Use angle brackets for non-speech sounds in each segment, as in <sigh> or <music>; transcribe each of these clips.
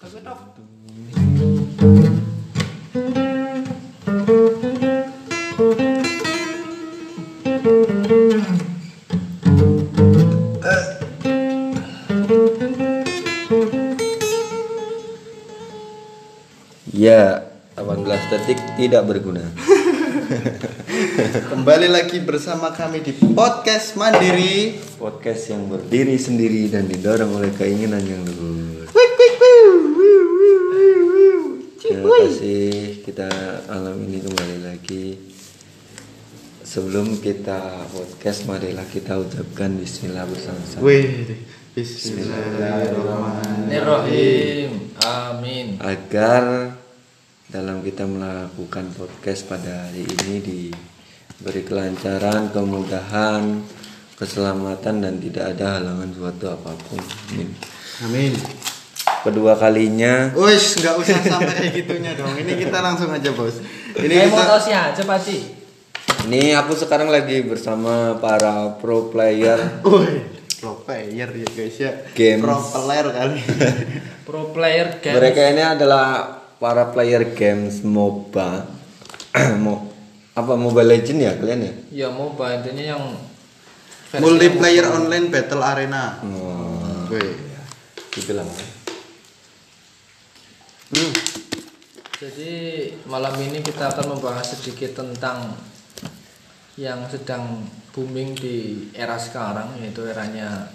Kagak. Ya, 18 detik tidak berguna. <laughs> Kembali lagi bersama kami di podcast Mandiri. Podcast yang berdiri sendiri dan didorong oleh keinginan yang luhur. Terima kasih kita malam ini kembali lagi. Sebelum kita podcast, marilah kita ucapkan Bismillah bersama-sama. Bismillahirrahmanirrahim. Amin. agar dalam kita melakukan podcast pada hari ini diberi kelancaran, kemudahan, keselamatan dan tidak ada halangan suatu apa pun. Amin. Amin. Kedua kalinya Wih, nggak usah sampai kayak gitunya dong. Ini kita langsung aja bos. Ini mau kita sih aja Pak Ci. ini aku sekarang lagi bersama para pro player Wih, pro player ya guys ya. Games. Pro player kali. <laughs> Pro player game. Mereka ini adalah para player games MOBA. <clears throat> Mo apa Mobile Legend ya kalian ya? Ya MOBA intinya yang Multiplayer online battle arena. Oh, Wih. dibilang. Hmm. Jadi malam ini kita akan membahas sedikit tentang yang sedang booming di era sekarang yaitu eranya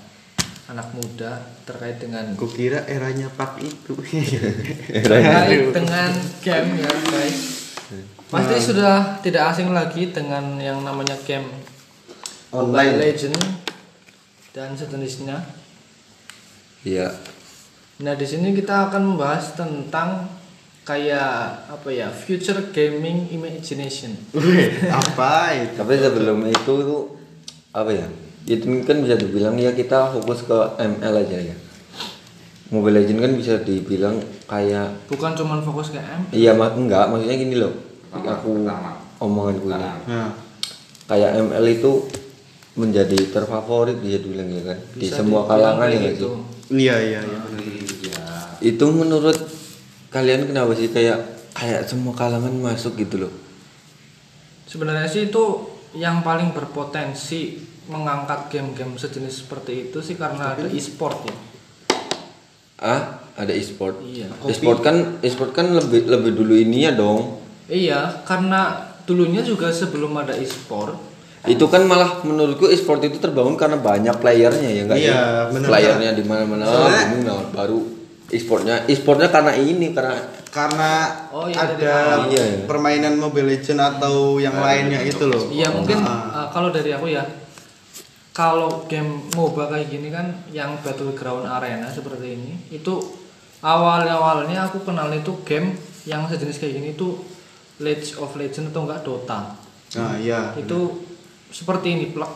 anak muda terkait dengan Kukira eranya Pak itu. <laughs> terkait dengan game ya guys. Pasti sudah tidak asing lagi dengan yang namanya game Mobile Online. Legend dan sejenisnya. Iya. Nah, di sini kita akan membahas tentang kayak apa ya? Future gaming imagination. Apa itu? Tapi sebelum itu tuh apa ya? Itu kan bisa dibilang ya kita fokus ke ML aja ya. Mobile Legend kan bisa dibilang kayak Bukan cuman fokus ke M. iya mak enggak maksudnya gini loh. Aku omonganku ini. Nah, Kayak ML itu menjadi terfavorit bisa dibilang ya kan di Bisa semua dibilang kalangan ya gitu. iya iya iya. benar. Itu menurut kalian kenapa sih kayak kayak semua kalangan masuk gitu loh? Sebenarnya sih itu yang paling berpotensi mengangkat game-game sejenis seperti itu sih karena ada e-sport ya. Ah, ada e-sport. Iya. E-sport kan e-sport kan lebih lebih dulu ininya dong. Iya, karena dulunya juga sebelum ada e-sport Itu kan malah menurutku e-sport itu terbangun karena banyak playernya ya enggak Iya, sih? bener, Playernya di mana-mana baru e-sportnya e-sportnya karena ini karena Karena Oh, iya, ada. Iya, iya. permainan Mobile Legend atau yang lainnya itu loh. Iya mungkin uh, Ah. kalau dari aku ya kalau game MOBA kayak gini kan yang battleground arena seperti ini itu awal awalnya aku kenal itu game yang sejenis kayak gini itu League of Legends atau enggak Dota Nah, iya. itu seperti ini plak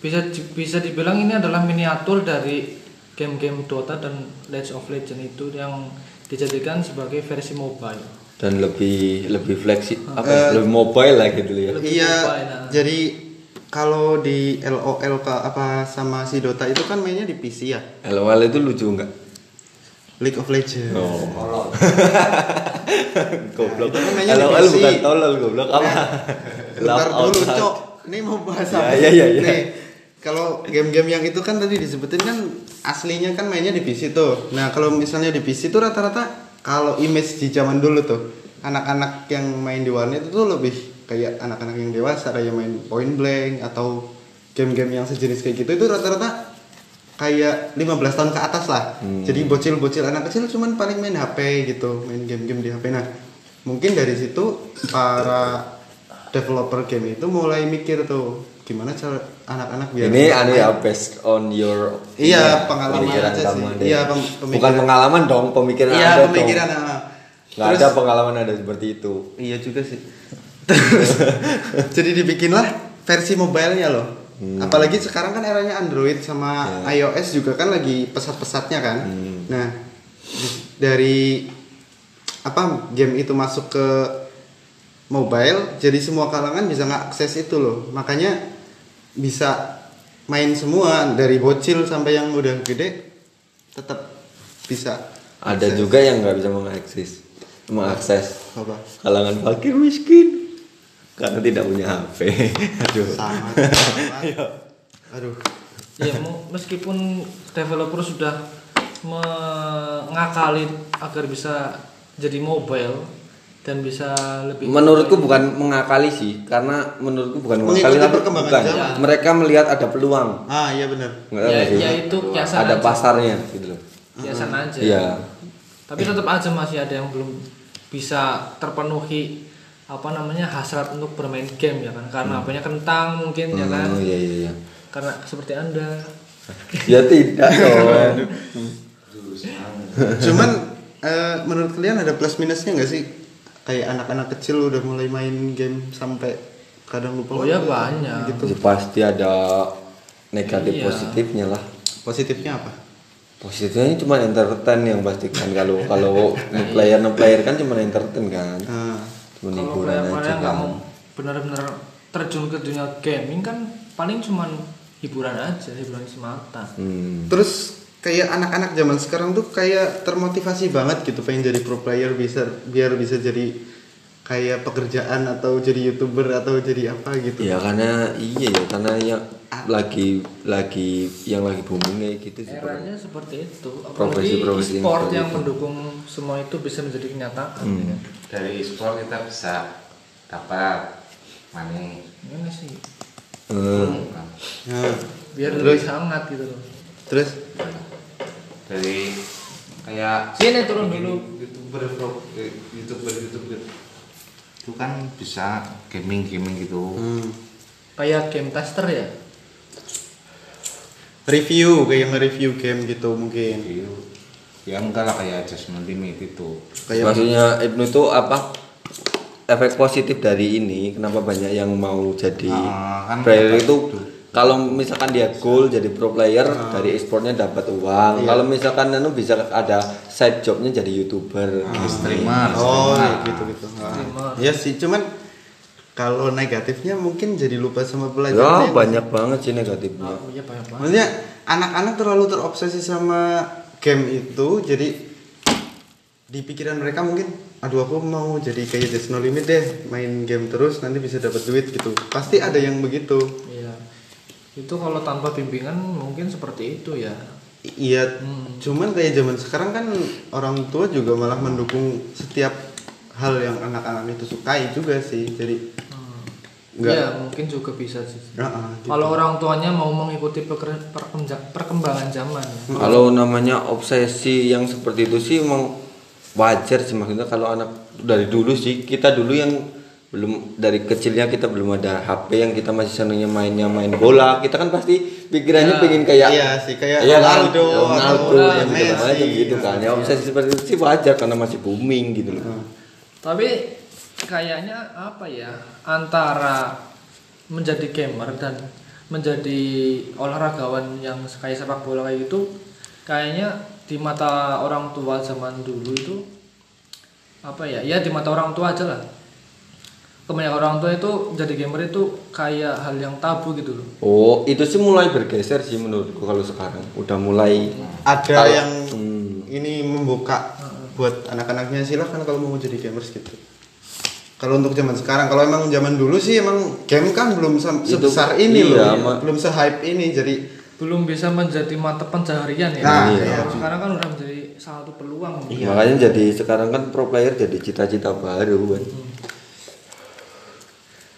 bisa bisa dibilang ini adalah miniatur dari game-game Dota dan League of Legends itu yang dijadikan sebagai versi mobile dan lebih lebih fleksi apa Eh, lebih mobile lah gitu ya. Lebih Iya. mobile, nah. Jadi kalau di LOL ke apa sama si Dota itu kan mainnya di PC ya. LOL itu lucu enggak? League of Legends. Oh. <laughs> goblok. Itu kan mainnya di LOL PC. bukan tolol goblok apa? Bentar Love dulu. Cok. Ini mau bahas Ya, apa? ya, sih? ya, ya. Nih, kalau game-game yang itu kan tadi disebutin kan aslinya kan mainnya di PC tuh. Nah, kalau misalnya di PC tuh rata-rata kalau image di zaman dulu tuh anak-anak yang main di warnet itu tuh lebih kayak anak-anak yang dewasa kayak main point blank atau game-game yang sejenis kayak gitu itu rata-rata kayak 15 tahun ke atas lah. Hmm. Jadi bocil-bocil anak kecil cuman paling main HP gitu, main game-game di HP. Nah, mungkin dari situ para developer game itu mulai mikir tuh gimana cara anak-anak biar Ini anu ya based on your Iya, pengalaman pemikiran aja sih. deh. Iya, pem- Bukan pemikiran. pengalaman dong, pemikiran Iya, Anda pemikiran dong. ah. Nggak Terus- ada pengalaman ada seperti itu. Iya juga sih. Terus <laughs> jadi dibikinlah versi mobilenya loh. Hmm. Apalagi sekarang kan eranya Android sama iOS juga kan lagi pesat-pesatnya kan. Ya. Hmm. Nah, dari apa game itu masuk ke mobile, jadi semua kalangan bisa ngakses itu loh. Makanya bisa main semua dari bocil sampai yang udah gede tetap bisa ada juga yang nggak bisa mengakses mengakses Apa? kalangan fakir miskin karena tidak punya HP <laughs> aduh Sama. <laughs> Iya. Aduh. ya meskipun developer sudah mengakali agar bisa jadi mobile dan bisa lebih menurutku bukan mengakali sih karena menurutku bukan mengakali tapi perkembangan bukan. zaman. mereka melihat ada peluang. Ah, iya benar. Ya, ya itu kiasan ada aja. pasarnya gitu loh. Kiasan aja. Iya. Tapi tetap aja masih ada yang belum bisa terpenuhi apa namanya hasrat untuk bermain game ya kan? Karena apanya kentang mungkin ya kan? Oh iya iya iya. Karena seperti anda. <laughs> Ya tidak dong. Cuman eh, menurut kalian ada plus minusnya nggak sih? Kayak anak-anak kecil udah mulai main game sampai kadang lupa. oh ya banyak Gitu. Ya, pasti ada negatif Iya. positifnya lah Positifnya apa? positifnya cuma entertain yang pastikan kalau <laughs> kalau player player kan cuma entertain kan Ah, cuma kalau hiburan player-player aja nggak kan mau benar-benar terjun ke dunia gaming kan paling cuman hiburan aja hiburan semata hmm. terus kayak anak-anak zaman sekarang tuh kayak termotivasi banget gitu pengen jadi pro player bisa biar bisa jadi kayak pekerjaan atau jadi youtuber atau jadi apa gitu. ya karena iya ya karena yang lagi lagi yang lagi booming kayak gitu sih eranya seperti itu apalagi Profesi-profesi yang sport yang itu. mendukung semua itu bisa menjadi kenyataan Hmm. ya kan? dari sport kita bisa dapat money ini sih Hmm. Nah, biar Terus? lebih hangat gitu loh terus dari kayak Sini turun dulu. youtuber vlog- eh, youtuber youtuber. Itu kan bisa gaming gaming gitu. Hmm, kayak game tester ya? Review kayak nge-review game gitu mungkin. Iya. ya enggak lah kayak adjustment limit itu. Kayak maksudnya Ibnu itu apa? Efek positif dari ini kenapa banyak yang mau jadi Ah, kan player itu kalau misalkan dia goal jadi pro player dari e-sportnya dapat uang Iya. kalau misalkan anu bisa ada side jobnya jadi youtuber streamer oh streamer. gitu gitu. Streamer. ya sih cuman kalau negatifnya mungkin jadi lupa sama ya pelajaran. banyak banget sih negatifnya oh iya banyak banget Maksudnya anak-anak terlalu terobsesi sama game itu jadi di pikiran mereka mungkin aduh aku mau jadi kayak Just No Limit deh main game terus nanti bisa dapat duit gitu pasti ada yang begitu iya itu kalau tanpa bimbingan mungkin seperti itu ya iya Hmm. cuman kayak zaman sekarang kan orang tua juga malah mendukung setiap hal yang anak-anak itu sukai juga sih jadi Nggak. Iya mungkin juga bisa sih ah, ah, gitu. kalau orang tuanya mau mengikuti perkembangan zaman ya. kalau namanya obsesi yang seperti itu sih emang wajar sih maksudnya kalau anak dari dulu sih kita dulu yang belum dari kecilnya kita belum ada HP yang kita masih senangnya mainnya main bola. Kita kan pasti pikirannya Ya, pengen kayak iya sih, kayak iya kan? Ronaldo atau Ronaldo yang Messi, segala macam gitu iya. kan. Ya obsesi seperti itu sih wajar karena masih booming gitu loh. Tapi kayaknya apa ya antara menjadi gamer dan menjadi olahragawan yang kayak sepak bola kayak gitu kayaknya di mata orang tua zaman dulu itu apa ya ya di mata orang tua aja lah kebanyakan orang tua itu jadi gamer itu kayak hal yang tabu gitu loh. Oh itu sih mulai bergeser sih menurutku kalau sekarang. Udah mulai ada Kalau- yang hmm. ini membuka buat anak-anaknya silahkan kalau mau jadi gamers gitu. Kalau untuk zaman sekarang kalau emang zaman dulu sih emang game kan belum se- Itu- sebesar ini iya, loh. belum se-hype ini jadi belum bisa menjadi mata pencaharian ya. Nah, Kalau iya. sekarang kan udah menjadi salah satu peluang. Iya. makanya jadi sekarang kan pro player jadi cita-cita baru kan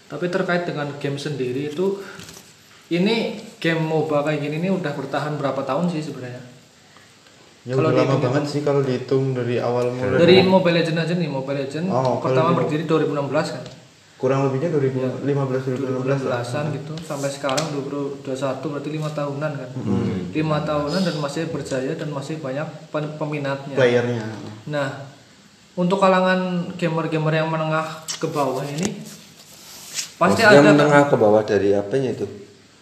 Tapi terkait dengan game sendiri itu ini game MOBA kayak gini ini udah bertahan berapa tahun sih sebenarnya? ya Kalau udah lama banget sih kalau dihitung dari awal mulai Dari Mobile Legend aja nih, Mobile Legend Oh, pertama berdiri 2016 kan. kurang lebihnya 2015 2016 lah 2016-an gitu sampai sekarang 2021 berarti lima tahunan kan. Hmm. Lima tahunan dan masih berjaya dan masih banyak peminatnya. playernya Nah, untuk kalangan gamer-gamer yang menengah ke bawah ini pasti Maksudnya ada menengah ke bawah dari apanya itu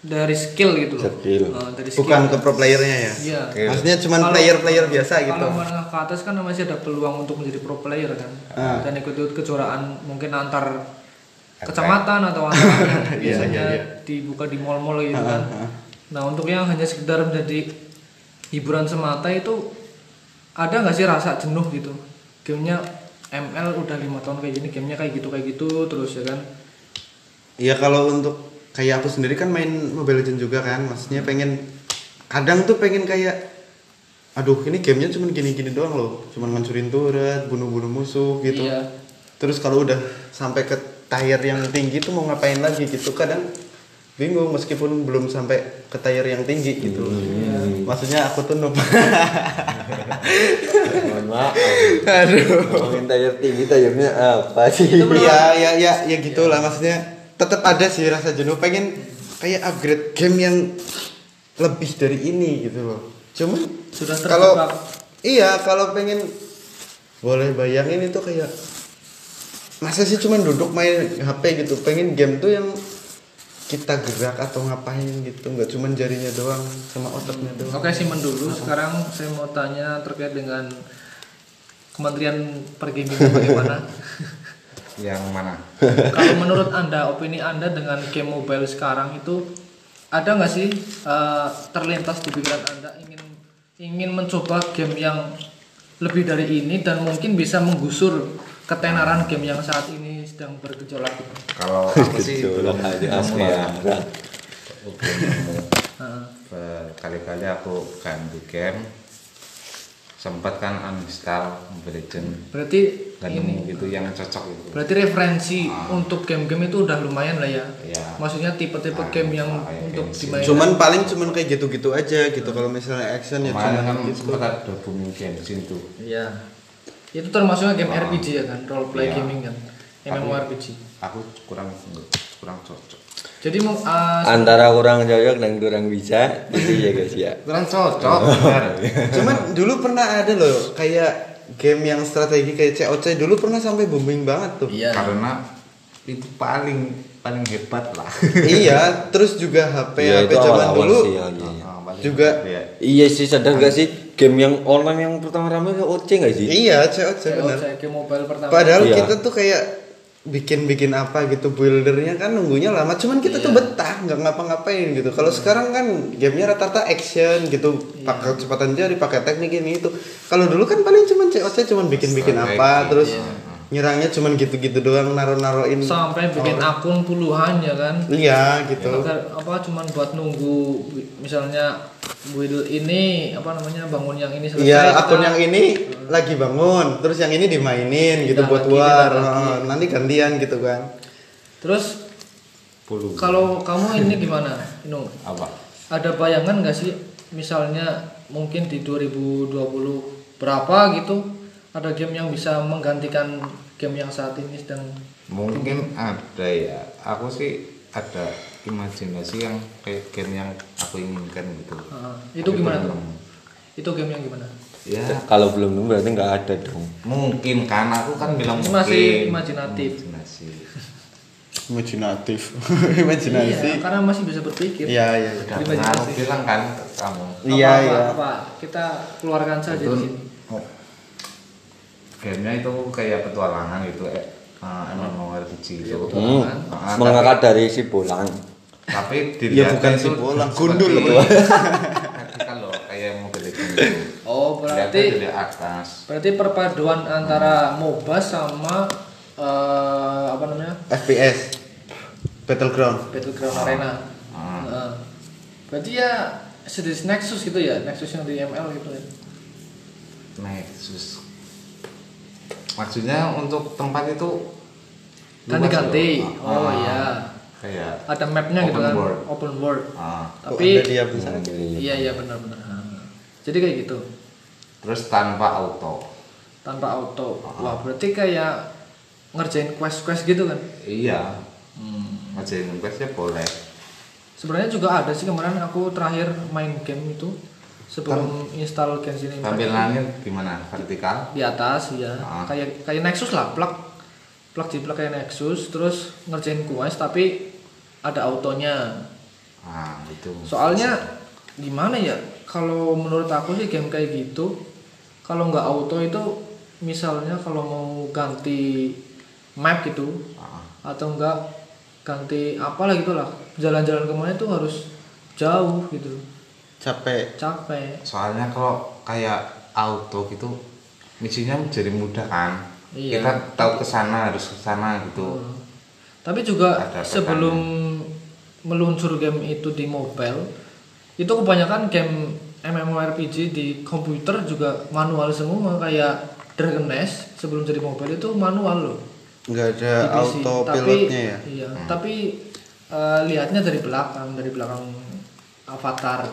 dari skill gitu loh. Skill. Eh, dari skill. bukan ke pro playernya ya Iya. maksudnya cuman Kalau- player-player biasa gitu Kalau menengah ke atas kan masih ada peluang untuk menjadi pro player kan. Ah. Dan ikut-ikut kejuaraan mungkin antar kecamatan atau <laughs> antar Iya, biasanya iya, iya. dibuka di mall-mall gitu kan. Ah, ah. Nah, untuk yang hanya sekedar menjadi hiburan semata itu ada nggak sih rasa jenuh gitu gamenya ML udah lima tahun kayak gini gamenya kayak gitu kayak gitu terus ya kan Iya kalau untuk kayak aku sendiri kan main Mobile Legends juga kan, maksudnya pengen kadang tuh pengen kayak aduh ini gamenya cuman gini-gini doang loh, cuman ngancurin turret, bunuh-bunuh musuh gitu. Iya. Terus kalau udah sampai ke tier yang tinggi tuh mau ngapain lagi gitu kadang bingung meskipun belum sampai ke tier yang tinggi gitu. Maksudnya aku tuh noob. <laughs> Mohon maaf. aduh. Ngomongin tier tinggi tayarnya apa sih? Iya, ya ya ya gitulah maksudnya tetap ada sih rasa jenuh pengen kayak upgrade game yang lebih dari ini gitu loh. Cuman Sudah kalau iya kalau pengen boleh bayangin itu kayak masa sih cuman duduk main HP gitu pengen game tuh yang kita gerak atau ngapain gitu nggak cuman jarinya doang sama otaknya doang Oke simpen dulu. Sekarang saya mau tanya terkait dengan Kementerian Pergamingan bagaimana? <laughs> yang mana <laughs> Kalau menurut anda, opini anda dengan game mobile sekarang itu ada nggak sih eh, terlintas di pikiran anda ingin ingin mencoba game yang lebih dari ini dan mungkin bisa menggusur ketenaran game yang saat ini sedang bergejolak kalau <laughs> aku sih belum aja ya. <laughs> Heeh. berkali-kali aku ganti game sempat kan uninstall Mobile Legends Berarti nggak ini gitu yang cocok gitu berarti referensi untuk game-game itu udah lumayan lah ya. Iya. Maksudnya tipe-tipe Ah, game yang kayak untuk Genshin. dimainkan. cuman paling cuman kayak gitu-gitu aja gitu kalau misalnya action ya kemarin kan cuman gitu sempat ada booming Genshin tuh Iya. Itu termasuknya game Ah. RPG ya kan, role play Iya. gaming kan. MMORPG. aku kurang kurang cocok Jadi mau uh, Antara kurang cocok dan kurang bisa, itu ya guys ya. kurang cocok benar <laughs> Cuman dulu pernah ada loh kayak game yang strategi kayak COC dulu pernah sampai booming banget tuh. Iya. karena itu paling paling hebat lah <laughs> iya, terus juga HP Iya, HP zaman dulu. sih, ya, iya. Juga- hebat, ya. Iya sih sadar gak sih game yang online yang pertama rame ke OC gak sih? Iya, COC benar. COC game mobile pertama. Padahal Iya. kita tuh kayak bikin-bikin apa gitu buildernya kan nunggunya lama cuman kita tuh Iya. betah nggak ngapa-ngapain gitu kalau sekarang kan gamenya rata-rata action gitu Iya. pakai kecepatan jari pakai teknik ini itu kalau dulu kan paling cuman COC cuman bikin-bikin apa terus iya. Nyerangnya cuman gitu-gitu doang naro-naroin sampai bikin akun puluhan ya kan. iya gitu Agar apa cuman buat nunggu misalnya build ini apa namanya bangun yang ini selesai. Iya, kita- akun yang ini lagi bangun, terus yang ini dimainin gitu Kita buat lagi, war. Oh, nanti gantian gitu kan. Terus kalau kamu ini gimana? Inung? apa ada bayangan nggak sih misalnya mungkin di 2020 berapa gitu ada game yang bisa menggantikan game yang saat ini sedang mungkin ada ya aku sih ada imajinasi yang kayak game yang aku inginkan gitu Ah, itu Tapi gimana belum tuh? itu game yang gimana ya Kalau belum nemu berarti nggak ada dong. mungkin kan aku kan bilang mungkin masih imajinatif. imajinasi Imajinatif. <laughs> iya Imajinasi. karena masih bisa berpikir Iya, iya. iya. udah Imajinasi. bilang kan kamu Iya, iya. apa, apa kita keluarkan saja di sini oh, gamenya itu kayak petualangan gitu eh uh, MMORPG Iya, itu. Hmm. Ah, Mengangkat dari si bolang. tapi Ya dilihatnya bukan itu si bolang, gundul loh. kan loh kayak mobil Legends oh berarti dari atas berarti perpaduan antara MOBA sama eh, apa namanya FPS. Battleground. Battleground Arena Ah. Heeh. berarti ya sejenis Nexus gitu ya Nexus yang di ML gitu ya Nexus maksudnya untuk tempat itu ganti-ganti oh Ah, iya. Kayak ada mapnya gitu Open kan? world. open world. Ah. Tapi ada dia besar? iya iya benar-benar Ha. jadi kayak gitu. Terus tanpa auto. Tanpa auto. Ah. wah berarti kayak ngerjain quest-quest gitu kan? Iya. Hmm. ngajarin questnya boleh. Sebenarnya juga ada sih kemarin aku terakhir main game itu sebelum install Genshin Impact tampilannya gimana? Vertikal? Di atas ya Ah. kayak kayak Nexus lah plug. Plug di plug kayak Nexus terus ngerjain quest tapi ada autonya. Ah itu soalnya gimana ya kalau menurut aku sih game kayak gitu kalau nggak auto itu misalnya kalau mau ganti map gitu Ah, atau enggak ganti apalah gitulah jalan-jalan ke mana itu harus jauh gitu Capek. capek soalnya kalau kayak auto gitu misinya menjadi mudah kan Iya. kita tahu ke sana harus ke sana gitu Tapi juga Ada sebelum meluncur game itu di mobile, itu kebanyakan game MMORPG di komputer juga manual semua kayak Dragon Nest sebelum jadi mobile itu manual loh. nggak ada di PC. autopilotnya ya Iya, tapi eh, lihatnya dari belakang, dari belakang avatar.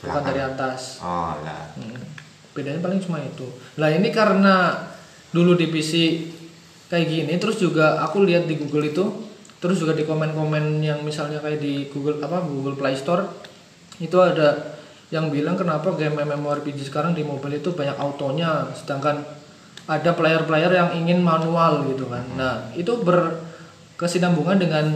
Bukan dari atas. oh lah Hmm. Bedanya paling cuma itu. Lah ini karena dulu di PC kayak gini, terus juga aku lihat di Google itu, terus juga di komen-komen yang misalnya kayak di Google apa Google Play Store itu ada yang bilang kenapa game MMORPG sekarang di mobile itu banyak autonya, sedangkan ada player-player yang ingin manual gitu kan. Nah itu berkesinambungan dengan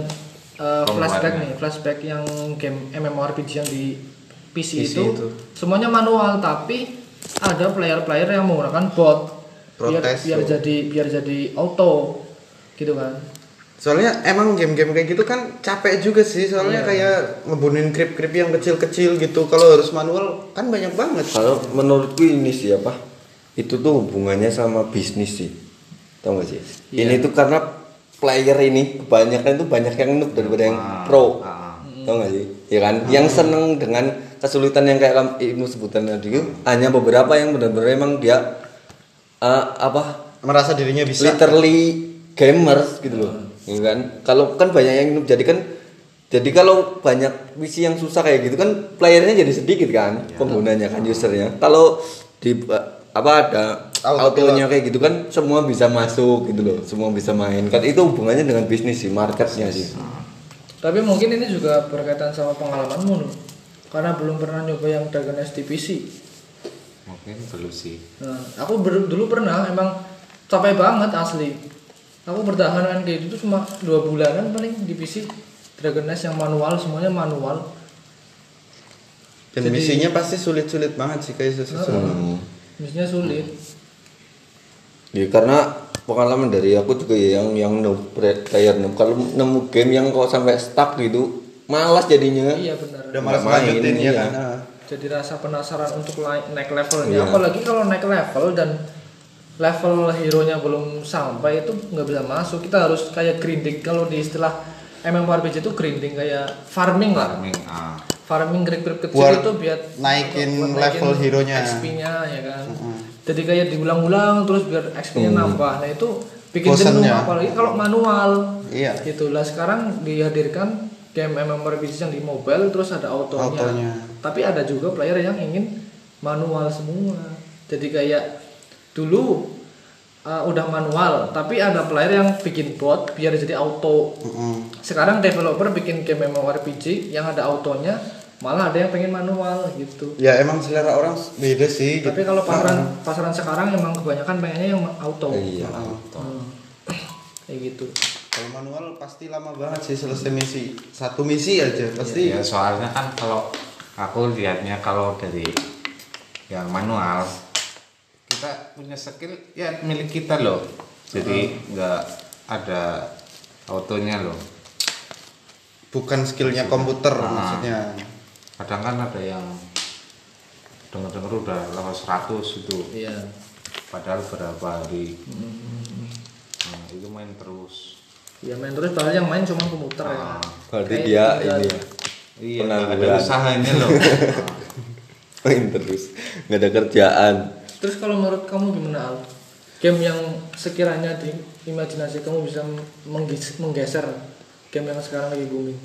eh, flashback nih, flashback yang game MMORPG yang di PC, PC itu, itu. semuanya manual tapi ada player-player yang menggunakan bot biar Protes biar tuh. jadi biar jadi auto gitu kan soalnya emang game-game kayak gitu kan capek juga sih soalnya kayak ngebunuhin krip-krip yang kecil-kecil gitu kalau harus manual kan banyak banget Kalau menurutku ini sih apa? Itu tuh hubungannya sama bisnis sih. Tahu gak sih? Iya. Ini tuh karena player ini kebanyakan itu banyak yang noob daripada yang Ah, pro. ah. Tahu gak sih? Ya kan? Yang seneng dengan kesulitan yang kayak Ibnu sebutan tadi itu hanya beberapa yang benar-benar emang dia eh, apa? merasa dirinya bisa. Literally gamers gitu loh. Ya kan? Kalau kan banyak yang jadi kan jadi kalau banyak misi yang susah kayak gitu kan playernya jadi sedikit kan penggunanya kan usernya. Kalau di apa ada Autopilot. autonya kayak gitu kan semua bisa masuk gitu loh semua bisa main. Kan itu hubungannya dengan bisnis sih marketnya sih tapi mungkin ini juga berkaitan sama pengalamanmu loh karena belum pernah nyoba yang Dragon Nest di PC mungkin belum sih Nah, aku ber- dulu pernah emang capek banget asli. Aku bertahan kan kayak gitu cuma dua bulanan paling di PC Dragon Nest yang manual semuanya manual. dan Jadi- misinya pasti sulit-sulit banget sih kayak sesuatu Hmm. Misinya sulit. Ya karena pengalaman dari aku juga ya yang yang noob player noob kalau nemu game yang kok sampai stuck gitu malas jadinya Iya benar. udah malas lanjutin ya kan Nah. Jadi rasa penasaran untuk naik levelnya. Iya. Apalagi kalau naik level dan level hero-nya belum sampai itu nggak bisa masuk. Kita harus kayak grinding. Kalau di istilah MMORPG itu grinding kayak farming lah. farming ah farming grip-grip kecil Buat itu biar naikin buat level hero-nya. XP-nya ya kan. Jadi kayak diulang-ulang terus biar XP-nya nambah. Nah, itu bikin jenuh apalagi kalau manual. Iya. Itulah sekarang dihadirkan game MMORPG yang di mobile terus ada autonya. Autonya. Tapi ada juga player yang ingin manual semua. Jadi kayak dulu uh, udah manual, tapi ada player yang bikin bot biar jadi auto Mm-mm. sekarang developer bikin game MMORPG yang ada autonya malah ada yang pengen manual gitu. Ya emang selera orang beda sih tapi gitu. kalau pasaran pasaran sekarang emang kebanyakan pengennya yang auto. Iya Hmm. <clears throat> kayak gitu. Kalau manual pasti lama banget sih selesai misi. Satu misi aja pasti. Ya soalnya kan kalau aku lihatnya kalau dari yang manual kita punya skill ya milik kita loh. Jadi nggak ada autonya loh. Bukan skillnya komputer Ah. maksudnya kadang kan ada yang dengar-dengar udah level 100 itu iya. Padahal berapa hari. Nah, itu main terus. Ya main terus padahal yang main cuma komputer ya. Ah. berarti Kayak dia tinggal- ini ya iya ada usahanya loh. <laughs> Main terus. Nggak ada kerjaan. Terus kalau menurut kamu gimana Al? Game yang sekiranya di imajinasi kamu bisa mengges- menggeser game yang sekarang lagi booming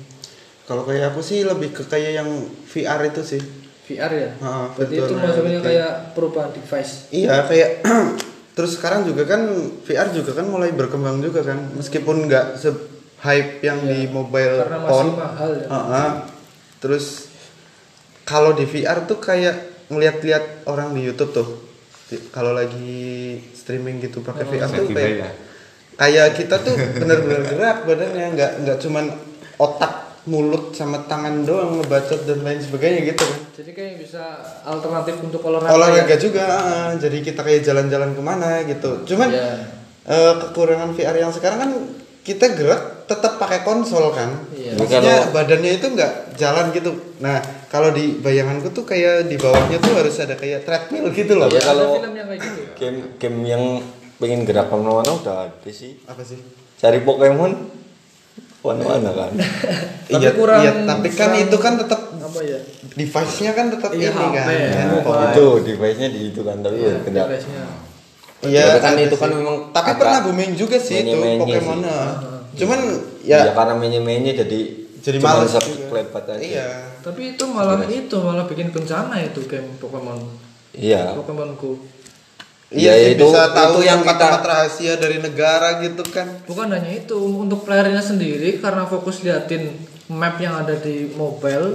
kalau kayak aku sih lebih ke kayak yang VR itu sih VR ya Ah, berarti itu maksudnya reality. kayak perubahan device iya kayak <clears throat> terus sekarang juga kan VR juga kan mulai berkembang juga kan meskipun nggak se hype yang di mobile Iya. karena masih phone mahal ya Heeh. terus kalau di VR tuh kayak ngeliat-liat orang di YouTube tuh kalau lagi streaming gitu pakai Oh. VR tuh kayak beda. kayak kita tuh bener-bener gerak badannya nggak nggak cuman otak mulut sama tangan doang ngebacot dan lain sebagainya gitu kan jadi kayak bisa alternatif untuk olahraga olahraga ya? juga ah. jadi kita kayak jalan-jalan ke mana gitu cuman Iya. eh, kekurangan VR yang sekarang kan kita gerak tetap pakai konsol kan. Tapi Maksudnya kalau badannya itu nggak jalan gitu. Nah, kalau di bayanganku tuh kayak di bawahnya tuh harus ada kayak treadmill gitu loh. Ya, kalau- film yang kayak gitu. game game yang pengen gerak ke mana-mana udah ada sih. Apa sih? Cari Pokemon mana-mana kan. <laughs> Tapi iya, kurang- iya, tapi kan kurang- itu kan tetap Apa ya? device-nya kan tetap Iya, ini kan. HP. handphone. Itu device-nya di itu kan tapi Iya, gerak. device-nya. Iya, kan itu kan memang Tapi pernah booming juga sih itu Pokemon. sih. Cuman Ya, ya, karena menye-menye jadi Jadi cuman males juga. sekelebat aja. iya. Tapi itu malah itu malah bikin bencana itu game Pokemon. Iya. Pokemon Go. Iya, Ya, itu- bisa tahu itu yang kita- rahasia dari negara gitu kan. Bukan hanya itu, untuk playernya sendiri karena fokus liatin map yang ada di mobile.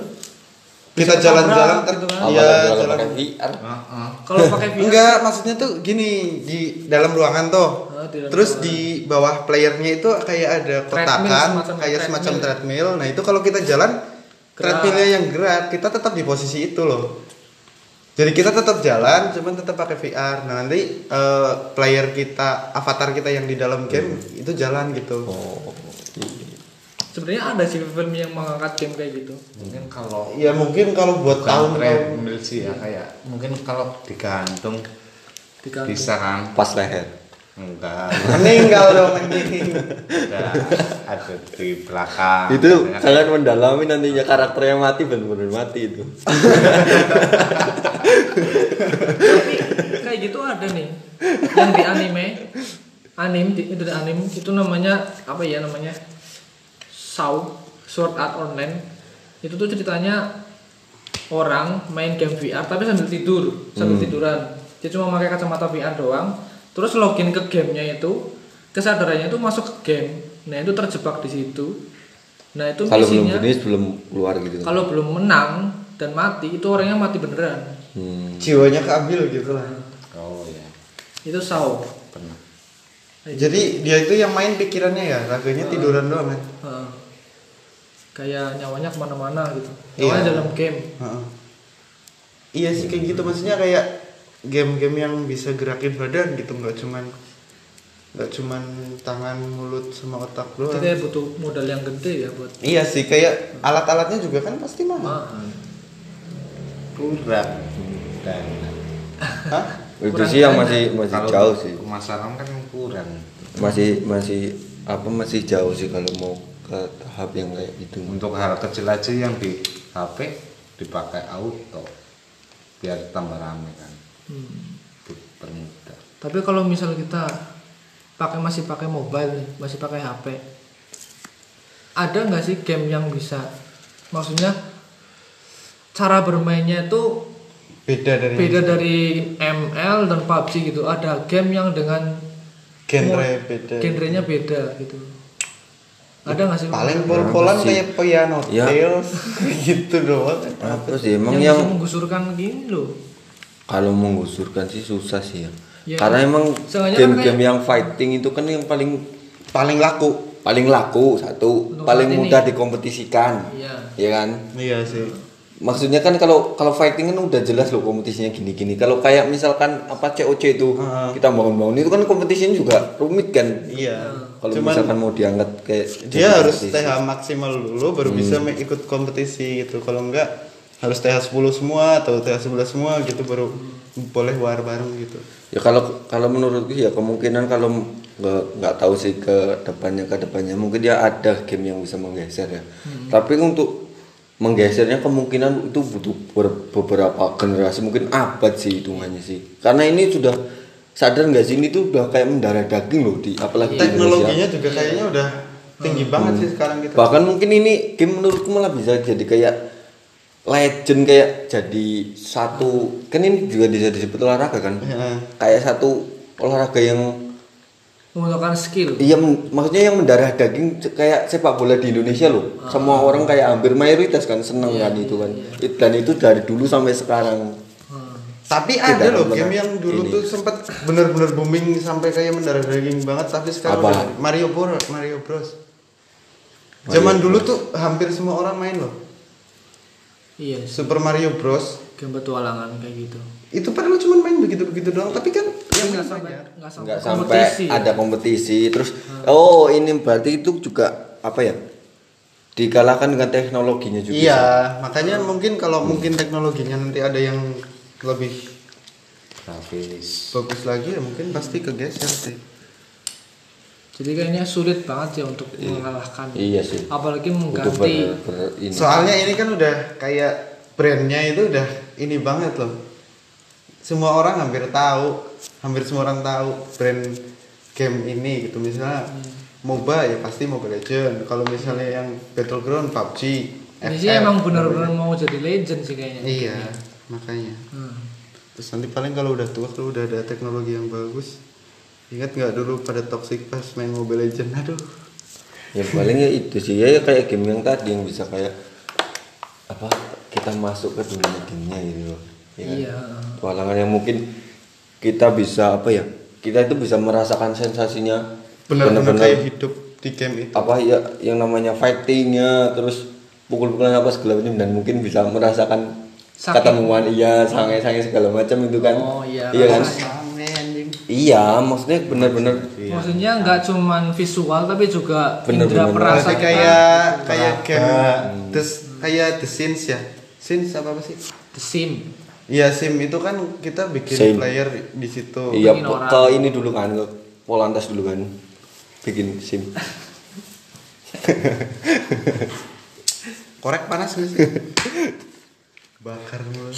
Kita bisa jalan-jalan kan. gitu kan. Iya, kalau jalan. pakai VR. Heeh. Kalau pakai VR Enggak, maksudnya tuh gini di dalam ruangan tuh. Ah, di dalam Terus ruangan. di bawah playernya itu kayak ada kotakan, semacam kayak semacam treadmill. Nah, itu kalau kita jalan treadmillnya yang gerak, kita tetap di posisi itu loh. Jadi kita tetap jalan, cuman tetap pakai VR. Nah, nanti eh, player kita, avatar kita yang di dalam game itu jalan gitu. Oh. sebenarnya ada sih film yang mengangkat game kayak gitu. mungkin kalau Ya mungkin kalau buat tahun treadmill sih ya kayak mungkin kalau digantung Digantung. bisa kan Pas leher. enggak <laughs> meninggal dong anjing. ada ada di belakang itu kalian mendalami nantinya karakternya mati benar-benar mati itu. <laughs> Tapi kayak gitu ada nih. Yang di anime anim di- itu di anim itu namanya apa ya namanya? Saw Sword Art Online. Itu tuh ceritanya orang main game VR tapi sambil tidur sambil tiduran. Dia cuma pakai kacamata VR doang. Terus login ke gamenya itu kesadarannya itu masuk ke game. Nah itu terjebak di situ. Nah itu Kalau belum finish belum keluar gitu. kalau belum menang dan mati itu orangnya mati beneran Hmm. Jiwanya keambil gitu lah. oh ya itu Saw pernah Jadi dia itu yang main pikirannya ya, raganya tiduran doang kan. Heeh. kayak nyawanya ke mana-mana gitu Iya. nyawanya dalam game Heeh. Iya sih kayak gitu maksudnya kayak game-game yang bisa gerakin badan gitu nggak cuman nggak cuman tangan mulut sama otak doang. jadi butuh modal yang gede ya buat Iya sih kayak alat-alatnya juga kan pasti mahal. mahal kurang dan Hah? Itu sih yang masih masih kalau jauh sih. pemasaran kan kurang Masih masih apa masih jauh sih kalau mau ke tahap yang kayak gitu. untuk hal kecil aja yang di HP dipakai auto biar tambah rame kan Hmm. tapi kalau misal kita pakai masih pakai mobile masih pakai HP ada nggak sih game yang bisa maksudnya cara bermainnya itu Beda dari beda dari ML dan PUBG gitu ada game yang dengan genre beda. genrenya beda gitu ada nggak sih Paling pol-polan sih? kayak piano Ya. tales <laughs> gitu doang. Apa sih emang yang, yang menggusurkan gini loh kalau mengusurkan sih susah sih ya. Ya. Karena emang kan game-game kayak- yang fighting itu kan yang paling Paling laku. paling laku satu, Untuk paling saat ini. mudah dikompetisikan. iya Ya kan? Iya sih. Maksudnya kan kalau kalau fighting kan udah jelas loh kompetisinya gini-gini. Kalau kayak misalkan apa COC itu Heeh. kita bangun-bangun itu kan kompetisinya juga rumit kan. Iya. Kalau misalkan mau diangkat kayak dia harus kompetisi. TH maksimal dulu baru bisa me- ikut kompetisi gitu. Kalau enggak harus TH 10 semua atau TH 11 semua gitu baru boleh war bareng gitu. Ya kalau kalau menurutku ya kemungkinan kalau nggak tahu sih ke depannya ke depannya mungkin dia ada game yang bisa menggeser ya. Tapi untuk menggesernya kemungkinan itu butuh ber- beberapa generasi mungkin abad sih hitungannya sih. Karena ini sudah sadar nggak sih ini tuh udah kayak mendarah daging loh di apalagi di Teknologinya Indonesia. juga kayaknya udah tinggi banget sih sekarang gitu. Bahkan mungkin ini game menurutku malah bisa jadi kayak legend kayak jadi satu kan ini juga bisa disebut olahraga kan Ya. kayak satu olahraga yang menggunakan skill Iya, maksudnya yang mendarah daging kayak sepak bola di Indonesia loh. Semua orang kayak hampir mayoritas kan seneng Ah. Iya, kan itu iya, kan. iya. It- Dan itu dari dulu sampai sekarang. Hmm. Tapi Tidak ada loh game yang dulu ini. tuh sempat bener-bener booming sampai kayak mendarah daging banget tapi sekarang Apa? udah Mario Bros Mario Bros. Zaman dulu tuh hampir semua orang main loh. iya Super Mario Bros. game petualangan kayak gitu Itu padahal cuma main begitu-begitu doang, tapi kan yang nggak sampai nggak sampai kompetisi ada kompetisi terus oh ini berarti itu juga apa ya? dikalahkan dengan teknologinya juga. Iya, makanya mungkin kalau mungkin teknologinya nanti ada yang lebih grafis bagus lagi ya mungkin pasti kegeser sih. Jadi kayaknya sulit banget ya untuk mengalahkan. Iya sih. Apalagi mengganti. ber- ber- ini. Soalnya ini kan udah kayak brandnya itu udah ini banget loh. Semua orang hampir tahu, hampir semua orang tahu brand game ini gitu. Misalnya MOBA ya pasti Mobile Legend. Kalau misalnya yang Battleground PUBG. Ini sih emang benar-benar mau jadi legend sih kayaknya. Iya, makanya. Hmm. Terus nanti paling kalau udah tua kalau udah ada teknologi yang bagus. Ingat nggak dulu pada Toxic pas main Mobile Legend? Aduh. Ya paling ya itu sih ya kayak game yang tadi yang bisa kayak apa kita masuk ke dunia gamenya gitu loh. Ya kan? Iya. Petualangan yang mungkin kita bisa apa ya? Kita itu bisa merasakan sensasinya Benar-benar kayak hidup di game itu. apa ya yang namanya fightingnya terus pukul-pukulan apa segala macam dan mungkin bisa merasakan ketemuan iya sange-sange segala macam itu kan Oh, iya, iya kan iya maksudnya benar-benar Maksudnya nggak cuman visual tapi juga Bener-bener. indera perasa Berarti kita. kayak kayak game Hmm. Kayak The Sims ya. Sims apa apa sih? The Sim. Iya Sim itu kan kita bikin Sim. player di situ. iya ke ini dulu kan ke Polantas dulu kan bikin sim Korek panas nggak sih? Bakar mulu.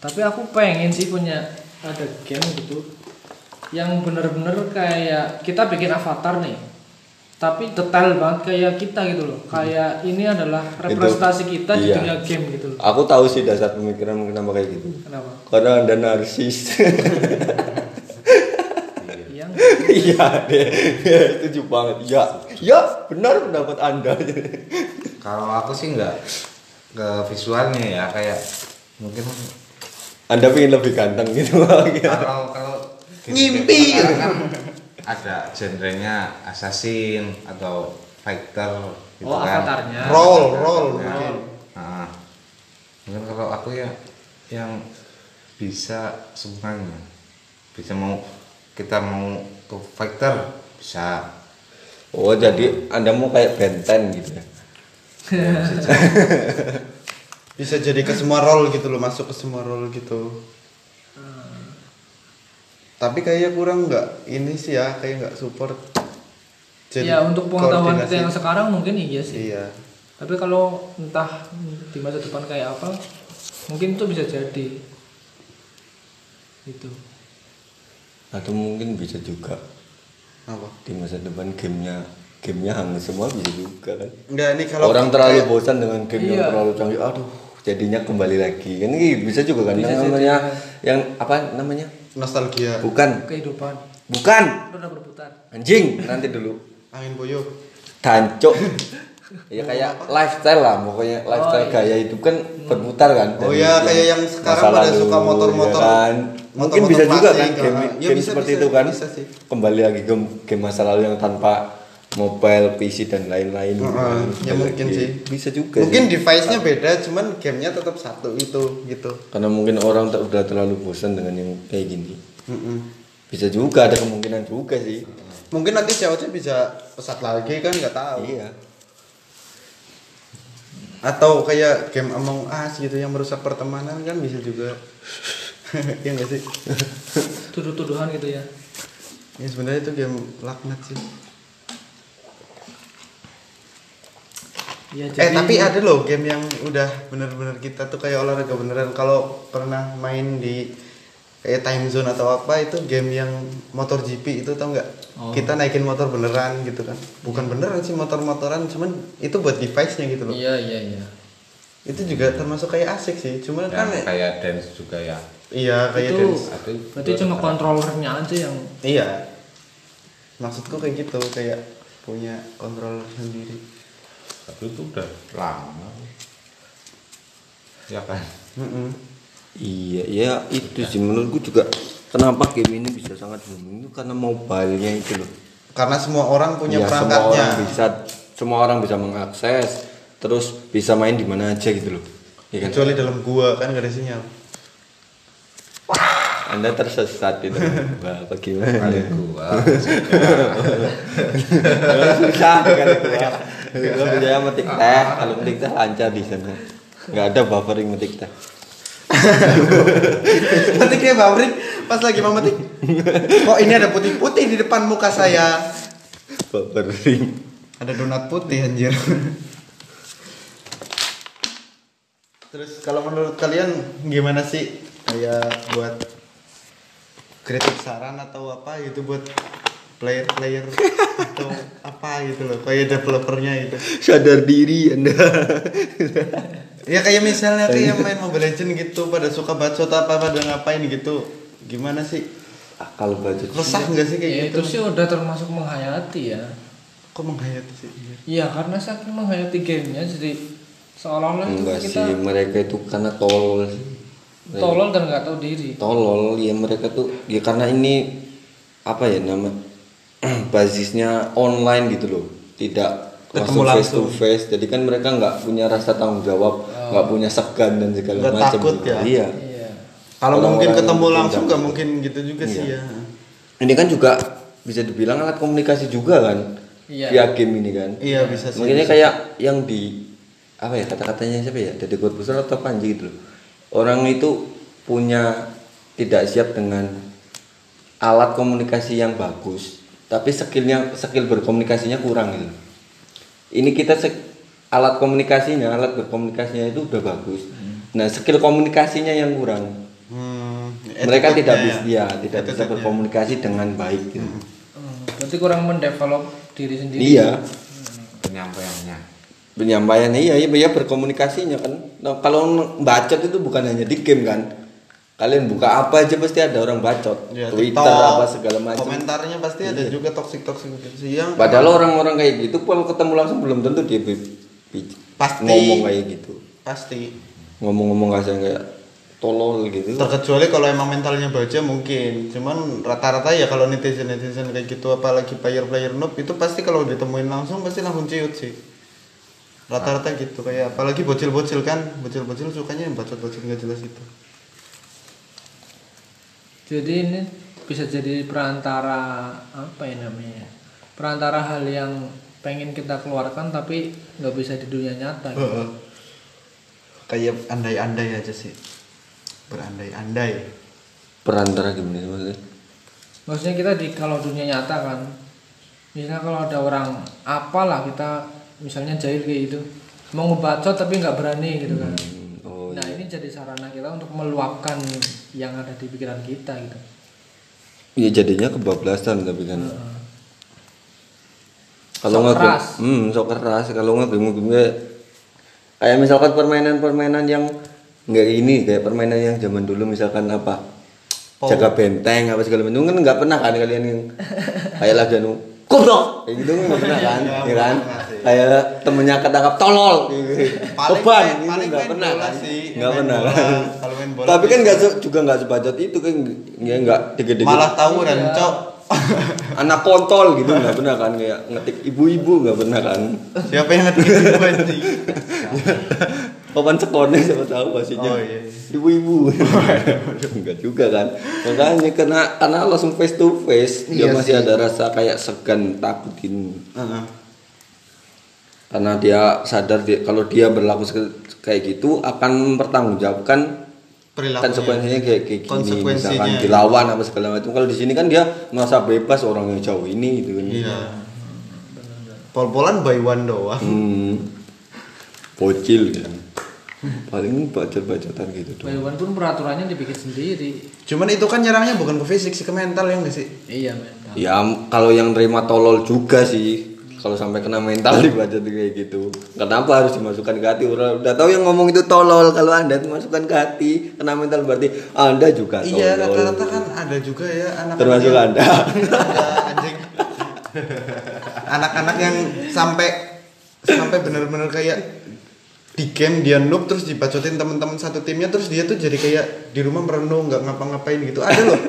Tapi aku pengen sih punya ada game gitu yang bener-bener kayak kita bikin avatar nih. Tapi detail banget kayak kita gitu loh. Kayak ini adalah representasi kita di iya. dunia game gitu loh. aku tahu sih dasar pemikiran kenapa kayak gitu Kenapa? karena anda narsis Iya. <laughs> iya deh setuju banget ya ya benar pendapat anda kalau aku sih nggak ke visualnya ya kayak mungkin anda pengen lebih ganteng gitu kalau kalau Ngimpi. kan ada genrenya assassin atau fighter gitu Oh, kan avatarnya. Roll, roll Ya. mungkin. Nah, mungkin kalau aku ya yang bisa semuanya bisa mau kita mau ke fighter bisa oh jadi anda mau kayak benten gitu ya <laughs> Bisa jadi ke semua role gitu loh, masuk ke semua role gitu. Tapi kayaknya kurang nggak ini sih ya, kayak nggak support. ya untuk pengetahuan kita yang sekarang mungkin iya sih. Iya. Tapi kalau entah di masa depan kayak apa, mungkin itu bisa jadi. Gitu. atau mungkin bisa juga Apa? di masa depan gamenya gamenya hangat semua bisa juga kan Enggak nih kalau orang terlalu kayak- bosan dengan game yang Iya. terlalu canggih aduh jadinya kembali lagi kan ini bisa juga kan Bisa yang jadi. namanya yang apa namanya nostalgia bukan Kehidupan. bukan Roda berputar. anjing nanti dulu angin boyo. tancok <laughs> ya kayak lifestyle lah pokoknya lifestyle iya. gaya itu kan berputar kan Oh iya, kayak yang sekarang pada lalu, suka motor-motor. ya kan? mungkin Motor-motor bisa juga kan game. Ya, game bisa, seperti bisa, itu kan bisa sih. kembali lagi ke game masa lalu yang tanpa mobile PC dan lain-lain gitu Heeh, kan. ya mungkin sih. bisa juga Mungkin device-nya beda, cuman gamenya tetap satu itu gitu. karena mungkin orang tak udah terlalu bosan dengan yang kayak gini Mm-mm. bisa juga ada kemungkinan juga sih Mungkin nanti COC bisa pesat lagi kan nggak tahu. iya Atau kayak game Among Us gitu yang merusak pertemanan kan bisa juga. <laughs> Iya nggak sih? Tuduh-tuduhan gitu ya. Ya sebenarnya itu game laknat sih. Ya, Eh tapi ada loh game yang udah bener-bener kita tuh kayak olahraga beneran. Kalau pernah main di kayak time zone atau apa itu game yang motor GP itu tau nggak? Oh. kita naikin motor beneran gitu kan. Bukan beneran sih motor-motoran cuman itu buat device nya gitu loh. Iya, iya, iya. itu juga termasuk kayak asik sih cuman yang kan kayak dance juga ya. Iya kayak itu dance. Ada berarti cuma kontrolernya aja yang iya. Maksudku kayak gitu kayak punya kontrol sendiri tapi itu udah lama ya kan Mm-mm. Iya, ya itu sih menurutku juga kenapa game ini bisa sangat booming itu karena mobile-nya itu loh. karena semua orang punya Ya, semua perangkatnya orang bisa semua orang bisa mengakses, terus bisa main di mana aja gitu loh. Ya kan? kecuali dalam gua kan gak ada sinyal Anda tersesat itu. <laughs> Wah, apa gimana? Kali gua. <laughs> Susah kali gua. Gua bisa metik teh, kalau metik teh lancar di sana. Enggak ada buffering <laughs> metik teh. Metik kayak pabrik pas lagi mau metik. Kok ini ada putih-putih di depan muka saya? Buffering. Ada donat putih anjir. Terus kalau menurut kalian gimana sih kayak buat kritik saran atau apa gitu buat player-player atau <laughs> apa gitu loh kayak developernya gitu. Sadar diri Anda. ya kayak misalnya kayak main <laughs> Mobile Legend gitu pada suka bacot apa pada ngapain gitu. Gimana sih? Akal budget. resah nggak sih kayak Ya, gitu itu sih udah termasuk menghayati ya. Kok menghayati sih? Iya karena saking menghayati gamenya jadi seolah-olah itu Enggak kita sih, mereka itu karena tolol sih. tolol dan nggak tahu diri. Tolol ya mereka tuh ya karena ini apa ya nama <clears throat> basisnya online gitu loh. Tidak Ketemu langsung face to face. Jadi kan mereka nggak punya rasa tanggung jawab, nggak punya segan dan segala macam. takut gitu. ya? Iya. iya kalau mungkin ketemu langsung nggak mungkin gitu juga sih Iya. ya Ini kan juga bisa dibilang alat komunikasi juga kan. Iya. Via game ini kan. iya bisa sih Makanya kayak yang di apa ya kata-katanya siapa ya? Dari Corbuzier atau Panji gitu loh. Orang itu punya tidak siap dengan alat komunikasi yang bagus, tapi skillnya skill berkomunikasinya kurang gitu. Ini kita alat komunikasinya, alat berkomunikasinya itu udah bagus. Nah, skill komunikasinya yang kurang. Hmm, Mereka tidak attitude-nya bisa, ya, tidak bisa berkomunikasi dengan baik gitu. Hmm, berarti kurang mendevelop diri sendiri Iya. Penyampaiannya. penyampaiannya iya iya iya berkomunikasinya kan nah, kalau bacot itu bukan hanya di game kan kalian buka apa aja pasti ada orang bacot. Ya, Twitter TikTok, apa segala macam. komentarnya pasti ada Iya. juga toxic toxic gitu sih yang padahal orang-orang kayak gitu kalau ketemu langsung belum tentu dia Pasti. ngomong kayak gitu. Pasti. Ngomong-ngomong kasar kayak tolol gitu. Terkecuali kalau emang mentalnya baja mungkin. Cuman rata-rata ya kalau netizen netizen kayak gitu apalagi player player noob itu pasti kalau ditemuin langsung pasti langsung ciut sih. Rata-rata gitu kayak apalagi bocil-bocil kan. Bocil-bocil sukanya yang bacot-bacot nggak jelas itu jadi ini bisa jadi perantara apa ya namanya perantara hal yang pengen kita keluarkan tapi nggak bisa di dunia nyata. Gitu. kayak andai-andai aja sih. Berandai-andai. Perantara gimana sih maksudnya? Maksudnya kita di kalau dunia nyata kan misalnya kalau ada orang apalah kita misalnya jahil kayak gitu mau ngebacot tapi nggak berani gitu kan. Hmm, oh nah ini jadi sarana kita untuk meluapkan yang ada di pikiran kita gitu iya jadinya kebablasan tapi kan Heeh. kalau nggak keras. hmm sok keras kalau nggak bingung kayak misalkan permainan-permainan yang nggak ini kayak permainan yang zaman dulu misalkan apa Oh. jaga benteng apa segala macam kan nggak pernah kan kalian yang <laughs> kayak lagi kodok kayak gitu kan nggak pernah kan Nggak ya kan? kayak temennya ketangkap tolol. Beban. gitu paling nggak pernah kan? sih, nggak pernah kan? Kalau main bola tapi kan nggak juga nggak sebacot itu kan ya nggak dikit-dikit. Malah tawuran Iya. cok. <laughs> Anak kontol gitu nggak pernah kan? Kayak ngetik ibu-ibu nggak pernah kan? Siapa yang ngetik itu anjing <laughs> papan sekolah <laughs> siapa tahu pastinya Oh, iya. ibu-ibu. <laughs> Enggak juga kan. Makanya kena karena langsung face to face dia Iya masih sih. ada rasa kayak segan takutin Heeh. karena dia sadar dia, kalau dia berlaku kayak gitu akan mempertanggungjawabkan perilakunya. konsekuensinya kayak kayak gini misalkan dilawan apa segala macam. Kalau di sini kan dia merasa bebas orang yang jauh ini gitu kan. Iya. Pol-polan by one doang. Hmm, bocil kan paling bacot-bacotan gitu doang. Bayuan pun peraturannya dibikin sendiri cuman itu kan nyerangnya bukan ke fisik sih ke mental ya nggak sih iya mental Ya kalau yang terima tolol juga sih kalau sampai kena mental <laughs> dibaca kayak gitu. Kenapa harus dimasukkan ke hati? Udah, udah tahu yang ngomong itu tolol. Kalau anda dimasukkan ke hati kena mental berarti anda juga tolol. iya rata-rata kan ada juga ya anak Termasuk anda. <laughs> anjing anak-anak yang sampai sampai bener-bener kayak di game dia noob terus dibacotin teman-teman satu timnya terus dia tuh jadi kayak di rumah merenung nggak ngapa-ngapain gitu. Ada loh.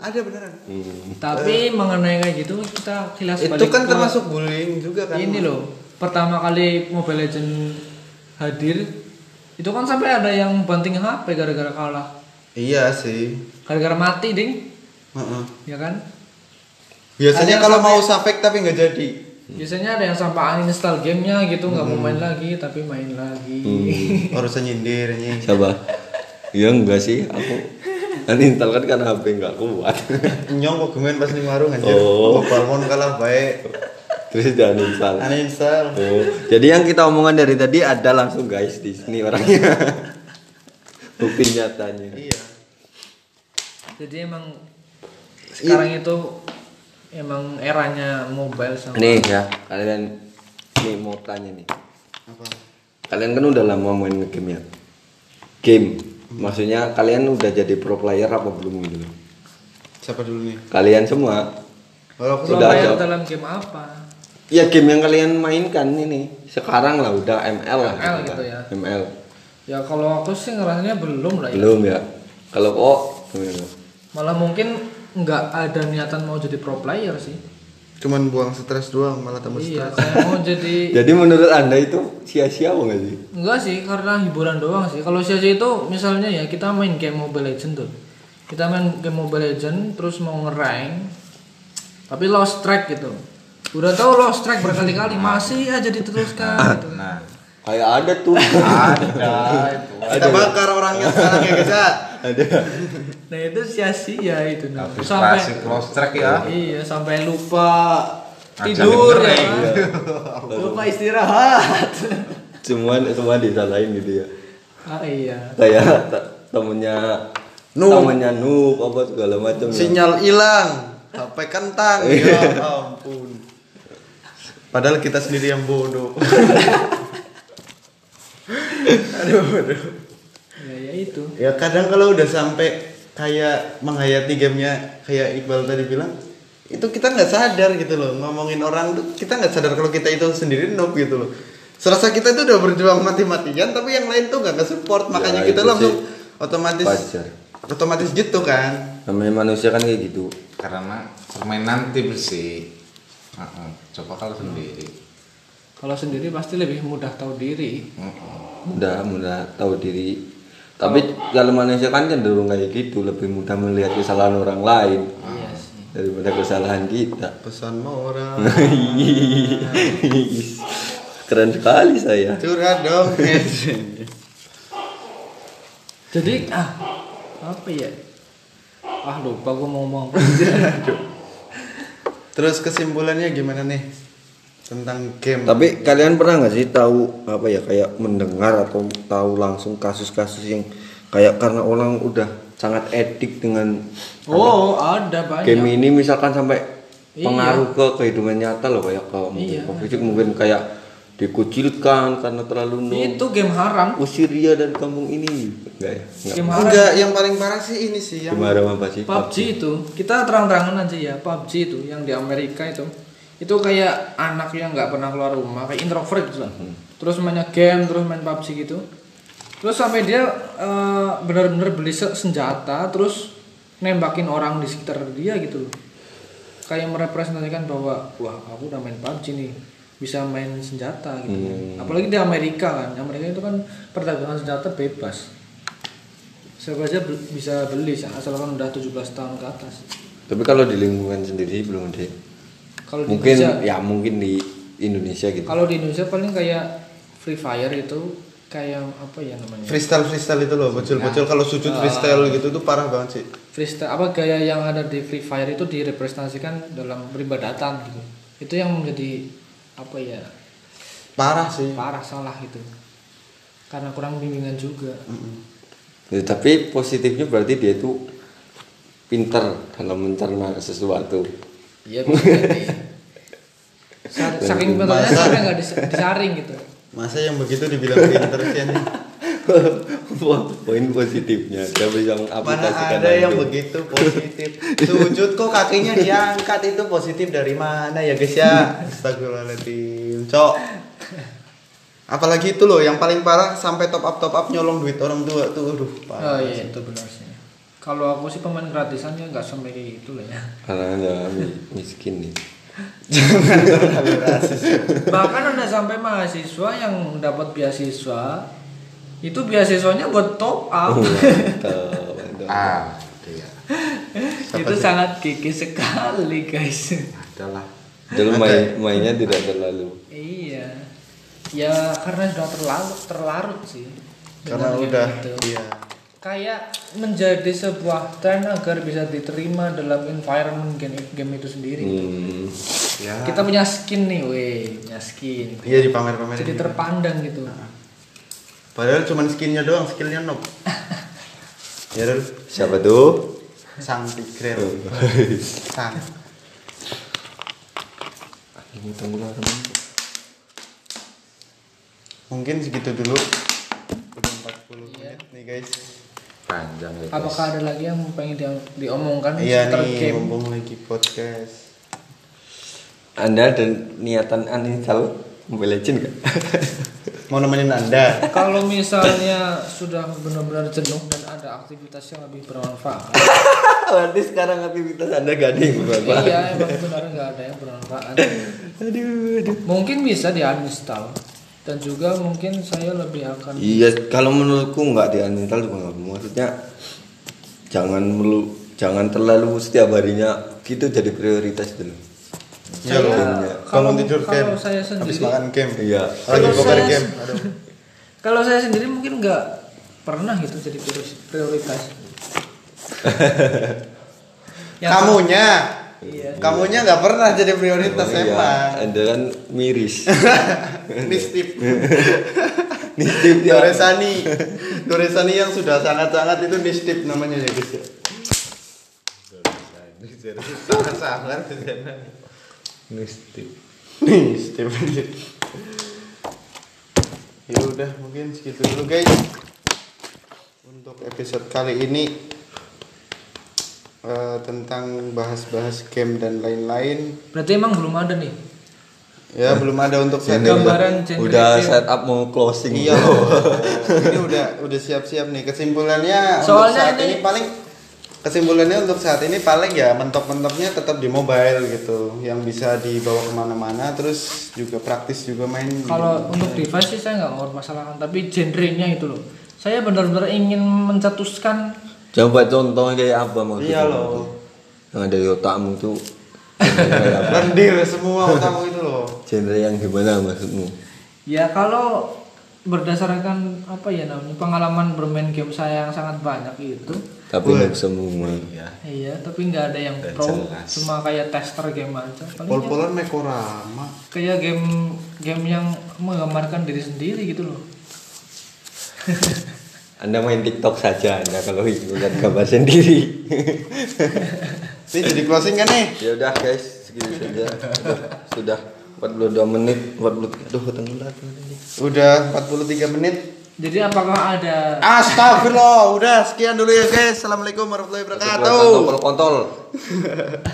Ada. Beneran. Tapi mengenai kayak gitu kita kilas itu balik kan ke termasuk bullying juga kan. Ini loh pertama kali Mobile Legend hadir itu kan sampai ada yang banting HP gara-gara kalah. Iya sih. gara-gara mati ding. Heeh. ya kan? Biasanya kalau sampai- mau safek tapi nggak jadi. Biasanya ada yang sampai uninstall gamenya gitu nggak mau main lagi tapi main lagi Hmm. <laughs> Harusnya nyindir anjing. Siapa? Ya enggak sih, aku uninstall kan karena HP enggak kuat. Nyong kok gemen pas ning warung anjir. Oh. Balmon kalah baik. Terus udah uninstall. Uninstall. Oh, jadi yang kita omongan dari tadi ada langsung guys di sini orangnya. Bukti nyatanya. Iya. jadi emang sekarang itu emang eranya mobile sama Nih ya, kalian nih mau tanya nih. Apa? Kalian kan udah lama main game ya. Game. Maksudnya kalian udah jadi pro player apa belum gitu loh? Siapa dulu nih? Kalian semua. Kalau Udah, player jawab. dalam game apa Ya game yang kalian mainkan ini sekarang lah udah ML lah. ML gitu ya. ML. ya kalau aku sih ngerasanya belum lah ya Belum ya. Kalau kok gimana? malah mungkin nggak ada niatan mau jadi pro player sih cuman buang stres doang malah tambah iya stres. saya mau jadi <laughs> Jadi menurut anda itu sia-sia apa nggak sih? enggak sih karena hiburan doang sih kalau sia itu misalnya ya kita main game Mobile Legend tuh kita main game Mobile Legend terus mau ngerank tapi lost track gitu udah tahu lost track berkali-kali masih aja diteruskan gitu Nah, Kayak ada tuh. ada itu. Kita bakar orangnya sekarang ya guys ya. ada. Nah itu sia-sia itu nah. Habis sampai klasik close track ya. iya sampai lupa tidur ya lupa istirahat <laughs> Semua semua disalahin gitu ya. ah iya Kayak te- temennya Noob. temennya noob apa segala macam. ya. Sinyal hilang. HP kentang. <laughs> Ya ampun. Padahal kita sendiri yang bodoh. <laughs> aduh, aduh. ya ya itu Ya kadang kalau udah sampai kayak menghayati gamenya kayak Iqbal tadi bilang itu kita nggak sadar gitu loh ngomongin orang tuh kita nggak sadar kalau kita itu sendiri noob gitu loh serasa kita itu udah berjuang mati-matian tapi yang lain tuh nggak nge-support makanya Ya, kita langsung otomatis wajar. otomatis gitu kan Namanya manusia kan kayak gitu. Karena permainan tim sih. Heeh. Coba kalau sendiri. kalau sendiri pasti lebih mudah tahu diri Heeh. Udah mudah tahu diri. Tapi kalau manusia kan cenderung kayak gitu, lebih mudah melihat kesalahan orang lain iya sih. daripada kesalahan kita. pesan mau orang. <laughs> Keren sekali saya. curhat dong. Jadi ah apa ya? Ah lupa gue mau ngomong <laughs> terus kesimpulannya gimana nih tentang game Tapi kalian pernah nggak sih tahu apa ya kayak mendengar atau tahu langsung kasus-kasus yang kayak karena orang udah sangat edik dengan oh ada banyak game ini misalkan sampai Iya. pengaruh ke kehidupan nyata loh kayak mungkin Iya. ke fisik mungkin kayak dikucilkan karena terlalu noob. itu game haram Usir dia dari kampung ini enggak ya? Enggak. game haram enggak yang paling parah sih ini sih yang Gimana apa sih? PUBG itu kita terang-terangan aja ya PUBG itu yang di Amerika itu itu kayak anak yang nggak pernah keluar rumah kayak introvert gitu lah. Terus mainnya game terus main PUBG gitu. Terus sampai dia eh, benar-benar beli se- senjata terus nembakin orang di sekitar dia gitu loh. Kayak merepresentasikan bahwa wah aku udah main PUBG nih bisa main senjata gitu. Hmm. apalagi di Amerika kan. Amerika itu kan perdagangan senjata bebas. Siapa aja bisa beli asalkan udah 17 tahun ke atas. Tapi kalau di lingkungan sendiri belum ada. Kalau di Mungkin Indonesia ya mungkin di Indonesia gitu. kalau di Indonesia paling kayak Free Fire itu kayak apa ya namanya? Freestyle freestyle itu loh bocil-bocil. Kalau sujud freestyle gitu tuh parah banget sih. Freestyle apa gaya yang ada di Free Fire itu direpresentasikan dalam peribadatan gitu. Itu yang menjadi apa ya? Parah sih. Parah salah itu karena kurang bimbingan juga. Ya, tapi positifnya berarti dia itu pinter dalam mencerna sesuatu. Iya bisa jadi Sa- saking pintarnya Masa- sampai nggak dis- disaring gitu. Masa yang begitu dibilang pinter sih anjing? Poin positifnya. Dia bisa mana mengaplikasikan ada yang begitu positif? Sujud kok kakinya diangkat itu positif dari mana ya guys ya? Astagfirullahaladzim. Cok. Apalagi itu loh yang paling parah sampai top up top up nyolong duit orang tua tuh. Aduh oh parah iya. sih. itu benar sih kalau aku sih pemain gratisannya nggak sampai kayak gitu lah ya. Karena anda mi- miskin nih. jangan. Terlalu bahkan ada sampai mahasiswa yang dapat beasiswa itu beasiswanya buat top up. Oh, <laughs> mantap. ah itu ya itu sangat gigi sekali guys. Adalah. Dulu main, mainnya tidak terlalu. iya. Ya karena sudah terlarut terlarut sih. Karena udah itu. iya kayak menjadi sebuah tren agar bisa diterima dalam environment game, game itu sendiri. Hmm. ya. Kita punya skin nih weh punya skin. Iya di pamer-pamerin jadi terpandang gitu. Padahal cuma skinnya doang skillnya noob <laughs> ya Rul. Siapa tuh? sang tigrel <laughs> sang. Ini tunggu lah, teman. mungkin segitu dulu udah 40 menit nih guys. Panjang ya guys. apakah ada lagi yang pengen di- diomongkan? Iya nih game. mumpung lagi podcast. Anda ada niatan uninstall Mobile Legend gak? <laughs> mau nemenin anda? Kalau misalnya sudah benar-benar jenuh dan ada aktivitas yang lebih bermanfaat. <laughs> Berarti sekarang aktivitas Anda gak ada yang bermanfaat. iya emang benar nggak ada yang bermanfaat. <laughs> Aduh, aduh. mungkin bisa di uninstall dan juga mungkin saya lebih akan Iya, kalau menurutku nggak di juga nggak maksudnya jangan melu jangan terlalu setiap harinya gitu jadi prioritas dulu. Iya loh. Kalau- tidur kalau game. saya Habis sendiri- makan game. Iya. Lagi Kalau poker saya- game. <laughs> Aduh. kalau saya sendiri mungkin nggak pernah gitu jadi priori- prioritas <laughs> Yang- Kamunya, iya kamunya nggak pernah jadi prioritas Iya, emang. Anda kan miris. <laughs> Nistip. Nitip ya. Doresani. Doresani yang sudah sangat-sangat itu nistip namanya ya guys. ya. sangat-sangat. Nitip. Nistip. Ya udah mungkin segitu dulu guys. Untuk episode kali ini eh, tentang bahas-bahas game dan lain-lain. berarti emang belum ada nih Ya belum ada untuk saat ini. gambaran genre Udah game. setup mau closing. Iya ini udah udah siap-siap nih. Kesimpulannya untuk Soalnya saat ini, ini- paling kesimpulannya untuk saat ini paling ya mentok-mentoknya tetap di mobile gitu, yang bisa dibawa ke mana-mana, terus juga praktis juga main. kalau untuk device sih saya nggak mau masalahkan tapi genrenya itu loh saya benar-benar ingin mencetuskan Coba contohnya kayak apa maksudnya? Iya loh. Yang ada di otakmu tuh? Lendir semua otakmu itu loh. Genre yang gimana maksudmu? ya kalau berdasarkan apa ya namanya pengalaman bermain game saya yang sangat banyak itu Tapi nggak semua. Iya. iya tapi nggak ada yang pro jelas. cuma kayak tester game aja Pol-polan Mekorama. kayak game game yang menggambarkan diri sendiri gitu loh <laughs> Anda main TikTok saja Anda kalau lihat gambar sendiri. Ini jadi closing kan nih? ya udah guys, segitu saja. Sudah, sudah 42 menit, 40 aduh lagi. Udah 43 menit. jadi apakah ada Astagfirullah, udah sekian dulu ya guys. Assalamualaikum warahmatullahi wabarakatuh. Kontol kontol. <laughs>